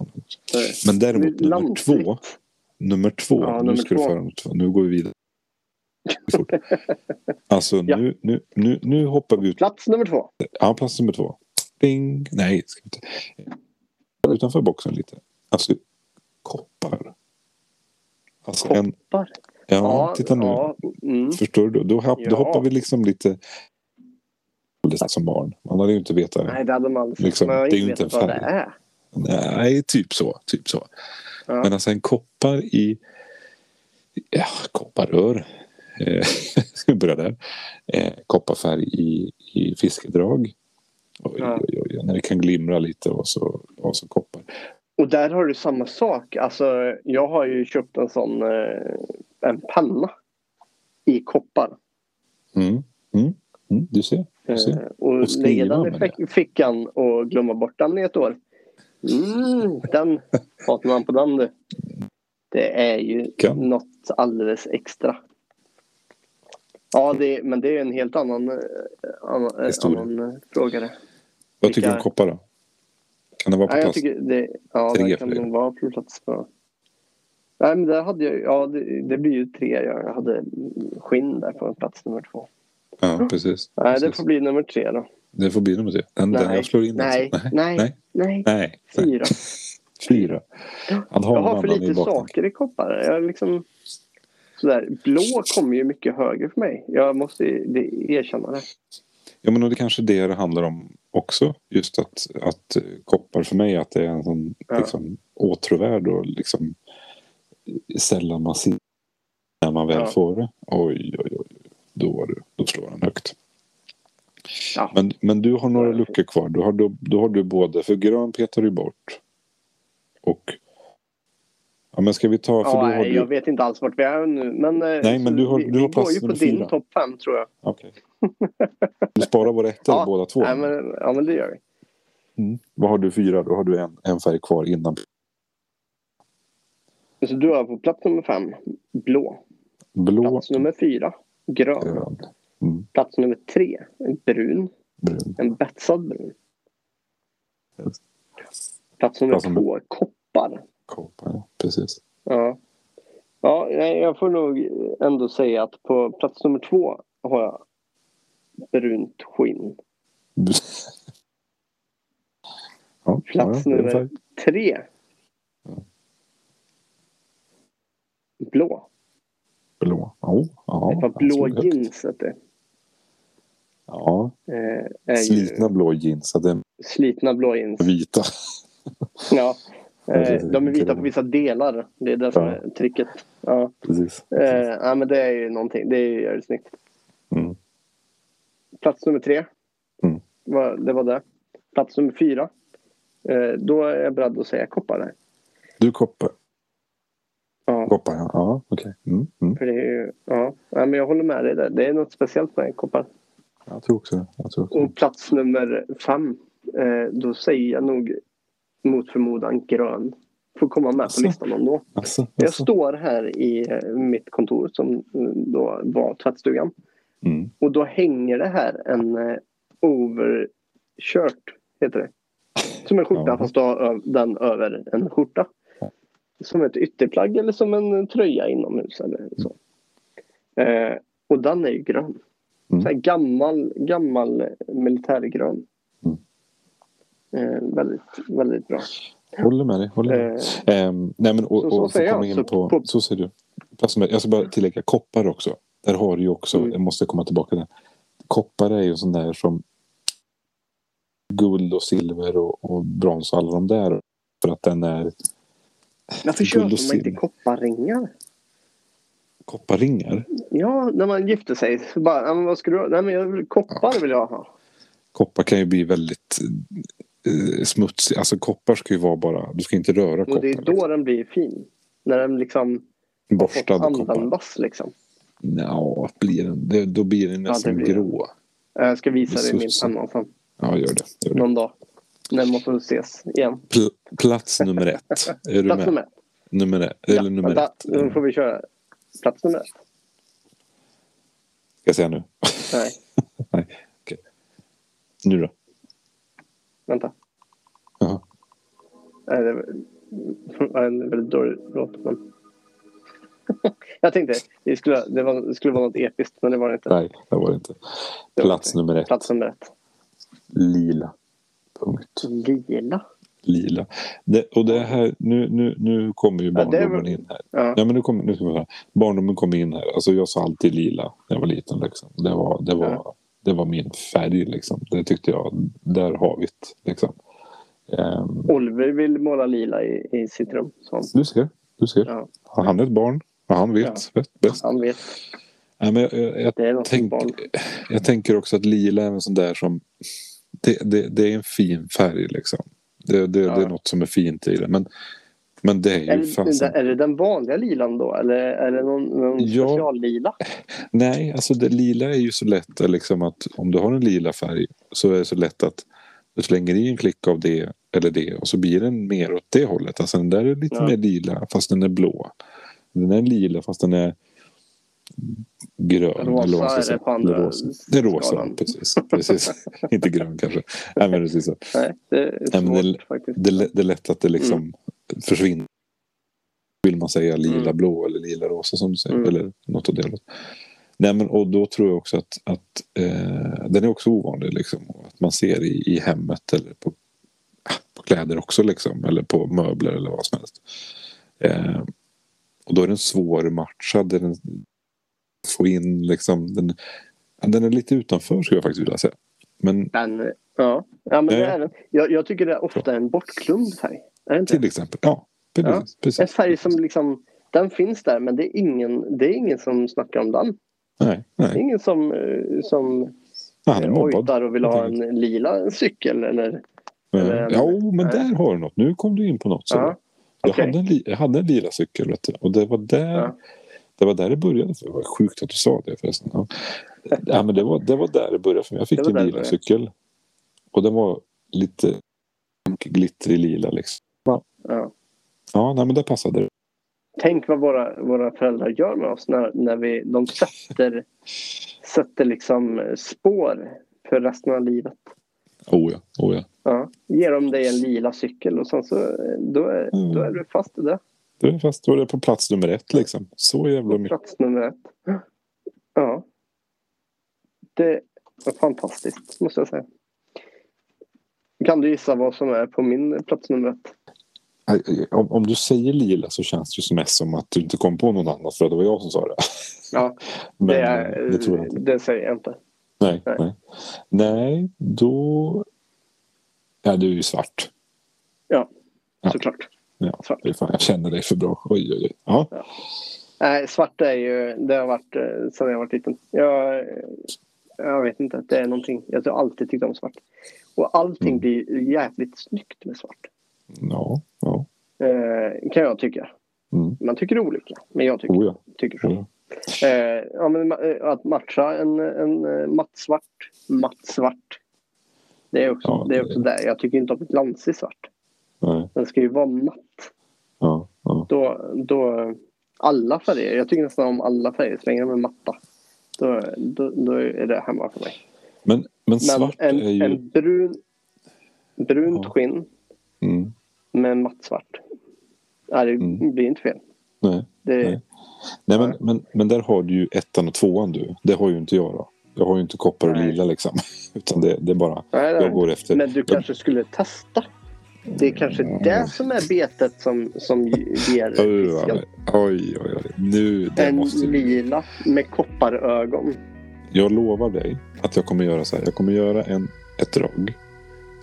det. Men däremot nummer två. Nummer två. Ja, nu nummer ska du två. föra något. Nu går vi vidare. Alltså Ja. nu, nu, nu, nu hoppar vi ut. Plats nummer två. Ja, plats nummer två. Ding. Nej, ska inte. Utanför boxen lite. Alltså koppar. Alltså en, Koppar. ja, titta nu. Ja, mm. Förstår du? Då, hopp, då Ja. hoppar vi liksom lite som barn. Man hade ju inte vetat. Nej, det hade man aldrig Liksom, Man har det är ju inte en färg. är. Nej, typ så. Typ så. Ja. Men alltså en koppar i... Ja, kopparrör. Eh, Ska börja där. Eh, kopparfärg i, i fiskedrag. Oj, Ja. oj, oj, när det kan glimra lite och så, och så koppar. Och där har du samma sak. Alltså, jag har ju köpt en sån eh, en penna i koppar. Mm, mm, mm, du ser. Du ser. Eh, och Och lägga den i fickan och glömma bort den i ett år. Mm, den hatar man på den du. Det är ju Kan. något alldeles extra. Ja, det, men det är en helt annan, eh, annan, eh, annan eh, fråga. det. Vad tycker du om koppar då? Kan det vara på Nej, jag plats? det, ja, Tre det kan nog vara på plats på. Nej, men där hade jag, ja det, det blir ju tre. Jag hade skinn där på plats nummer två. Ja, precis. Nej, det precis. får bli nummer tre då. det får bli nummer tre. Den, den Nej, jag slår in nej, alltså. nej, nej, nej, nej. fyra. Fyra. Han Jag har för lite saker i koppar. Jag liksom, sådär, blå kommer ju mycket högre för mig. Jag måste det, erkänna det. Ja men och det kanske är det det handlar om också. Just att, att koppar för mig att det är en sån Ja. liksom, åtråvärd och liksom sällan man ser när man väl Ja. får det. Oj oj oj. Då, var då slår den högt. Ja. Men, men du har några luckor kvar. Då har du, då har du både, för grön petar du bort. Och Ja, men ska vi ta... För Ja, då har nej, du... jag vet inte alls vart vi är nu. Men, eh, Nej, men du har- vi, du har vi går ju på din topp fem tror jag. Okej. Du sparar våra ettor Ja, båda två. Nej, men, ja, men det gör vi. Mm. Vad har du fyra? Då har du en, en färg kvar innan. Så du har på plats nummer fem, blå. Blå, Plats nummer fyra, grön. grön, mm. Plats nummer tre, brun. brun. En betsad brun. Just. Plats nummer Plats två, koppar. Koppar. Precis. Ja. Ja, jag får nog ändå säga att på plats nummer två har jag brunt skinn. Ja, Plats ja, det nummer tre. Ja. Blå. Blå. Oh, ja, Ett par blå absolut. jeans. Vet du. Ja, Eh, slitna ju blå jeans. Att den slitna blå jeans. vita. Ja. Eh, precis. de är vita på vissa delar. Det är det som Ja. är tricket. Ja. Precis. Eh, ja, men det är ju någonting. Det är ju jävligt snyggt. Mm. Plats nummer tre. Mm. Det var det. Plats nummer fyra. Eh, då är jag beredd att säga koppar där. Du koppar. Ja, Koppar, ja. ja Okej. Mm. Mm. för det är ju, ja. ja, men jag håller med dig där. Det är något speciellt med koppar. Jag tror också det. Jag tror också det. Och plats nummer fem. Eh, då säger jag nog mot förmodan grön. Får komma med på listan ändå. Jag står här i eh, mitt kontor som eh, då var tvättstugan. Mm. Och då hänger det här en eh, overshirt, heter det. Som en skjorta Ja. fast du har den över en skjorta. Ja. Som ett ytterplagg eller som en tröja inomhus eller så. Eh, och den är ju grön. Mm. Så här gammal, gammal militärgrön. Eh, väldigt, väldigt bra. Håller med dig. Håller med. Eh, Ehm, nej, men, och, Så- så och, säger jag. in på, på- Så ser du. Jag ska bara tillägga koppar också. Där har du ju också, Mm. jag måste komma tillbaka där. Koppar är ju sån där som guld och silver och, och brons och alla de där. För att den är varför köper man inte kopparringar? kopparringar. Ja, när man gifter sig. Så bara, vad ska du ha? Nej, men koppar vill jag ha. Koppar kan ju bli väldigt smutsig. Alltså koppar ska ju vara bara, du ska inte röra koppar. Och det är då liksom. den blir fin. När den liksom har fått Borstad koppar. användas liksom. Ja, blir den, det, då blir den nästan blir det. grå. Jag ska visa dig min penna sen. Ja, gör det. Gör det. Någon dag. När man får ses igen. Pl- plats nummer ett. Är du Plats med? nummer ett. Nummer ett. Ja, Eller nummer vänta, ett. Nu får vi köra. Plats nummer ett. Ska jag säga nu? Nej, Nu då? Vänta. Jaha. Nej, det var en väldigt dålig låt. Men... jag tänkte det skulle, det, var, det skulle vara något episkt men det var det inte. Nej, det var det inte. Plats nummer ett. Plats nummer ett. Lila. Punkt. Lila. Lila. Det, och det här, nu, nu, nu kommer ju Ja, barndomen var- in här. Ja. Ja, men nu kommer, nu ska vi säga. Barndomen kom in här. Alltså jag sa alltid lila när jag var liten. Liksom. Det, var, det, var, Ja. Det var min färg. Liksom. Det tyckte jag, där har vi det. Liksom. Ehm, Oliver vill måla lila i, i sitt rum. Så du ser. Du ser. ja, Han är ett barn. Han vet bäst. bäst. han vet. Nej, men jag, jag, jag, tänk, jag tänker också att lila är en sån där som... Det, det, det är en fin färg liksom. Det, det, det är Ja. något som är fint i det. Men, men det är ju Är, fasen... det, är det den vanliga lilan då? Eller är det någon, någon Ja. speciallila? Nej, alltså det lila är ju så lätt liksom att om du har en lila färg så är det så lätt att du slänger i en klick av det eller det och så blir den mer åt det hållet. Alltså den där är lite Ja. mer lila fast den är blå. Den är lila fast den är grön. Rosa eller vad är det på andra rosa. Det är rosa, skalan. precis. precis. Inte grön kanske. Nej, men precis. Nej, det är svårt det- faktiskt. Det, det är lätt att det liksom försvinner. Vill man säga lila Mm. blå eller lila rosa som du säger. Mm. Eller något av det. hållet. Nej men och då tror jag också att, att eh, den är också ovanlig liksom. Att man ser i, i hemmet eller på, ah, på kläder också liksom. Eller på möbler eller vad som helst. Eh, och då är den svårmatchad. Den får in liksom. Den, den är lite utanför skulle jag faktiskt vilja säga. Men Den, ja. ja, men det Eh. är den. Jag, jag tycker det är ofta en bortglömd färg. Till exempel. Ja, precis. precis. En färg som liksom, den finns där men det är ingen, det är ingen som snackar om den. Nej, Det är nej. ingen som, som Ja, han är mobbad. och vill ha en lila cykel eller Eh, eller en- Ja, men nej. där har du något. Nu kom du in på något. Så. Ja. Jag, Okej. hade en, jag hade en lila cykel vet du, och det var där Ja. det var där det började. För det var sjukt att du sa det förresten. Ja. Ja, men det, var, det var där det började för mig. Jag fick en lila cykel. Och den var lite glittrig lila liksom. Ja. Ja, nej, men det passade det. Tänk vad våra, våra föräldrar gör med oss när, när vi, de sätter, sätter liksom spår för resten av livet. Oh ja, oh ja. Ja. Ger de dig en lila cykel och sen så då är, då är du fast i det. Det är fast då är det på plats nummer ett liksom. Så jävla mycket. Plats nummer ett. Ja. Det är fantastiskt måste jag säga. Kan du gissa vad som är på min plats nummer ett? Om, om du säger lila så känns det ju som mest som att du inte kom på någon annan för det var jag som sa det. Ja, Men det, är, det tror jag inte. det säger jag inte. Nej, Nej. nej. nej då... Ja, du är ju svart. Ja. Såklart. Ja, Svart. det är fan, jag känner dig för bra. Oj, oj, oj. Ja. Nej, svart är ju, det har varit eh, sedan jag var liten. Jag, jag vet inte, det är någonting. Jag har alltid tyckt om svart. Och allting Mm. blir jävligt snyggt med svart. Ja, ja. Eh, kan jag tycka. Mm. Man tycker olika, men jag tycker, Oh, ja. tycker så. Oh, ja. Eh, ja, men, eh, att matcha en, en eh, mattsvart, mattsvart. Det är, också, Ja, det är det- också där. Jag tycker inte om glansig svart. Nej, Den ska ju vara matt. ja, ja. Då, då, alla färger. Jag tycker nästan om alla färger. Så länge de är matta. Då, då, då är det hemma för mig. Men, men Men svart en, är ju... en brun, brunt skinn Mm, med mattsvart. Nej, det Mm. blir inte fel. nej. Det, Nej. Nej, men, men, men där har du ju ettan och tvåan du. Det har ju inte jag då. Jag har ju inte koppar och lila liksom. Utan det, det är bara... nej. Jag går efter... Men du jag, kanske skulle testa. Det är kanske det som är betet som, som ger oj, fisken. oj, oj, oj. Nu, det En måste lila med kopparögon. Jag lovar dig att jag kommer göra så här. Jag kommer göra en, ett drag.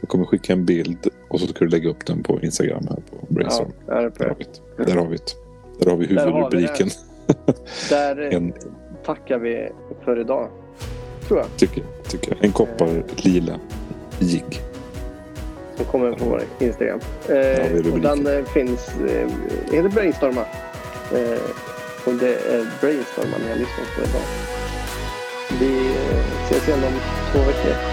Jag kommer skicka en bild och så ska du lägga upp den på Instagram här på Ja, Brainstorm. där, är Där har vi det. Där har vi det. Där har vi Där huvudrubriken. där En- tackar vi för idag. Tror jag. Tycker, tycker jag. En koppar lila jigg. Som kommer på vår Instagram. Eh, och den eh, finns, eh, heter Brainstorma. Eh, och det är Brainstorma ni har lyssnat på idag. Vi eh, ses igen om två veckor.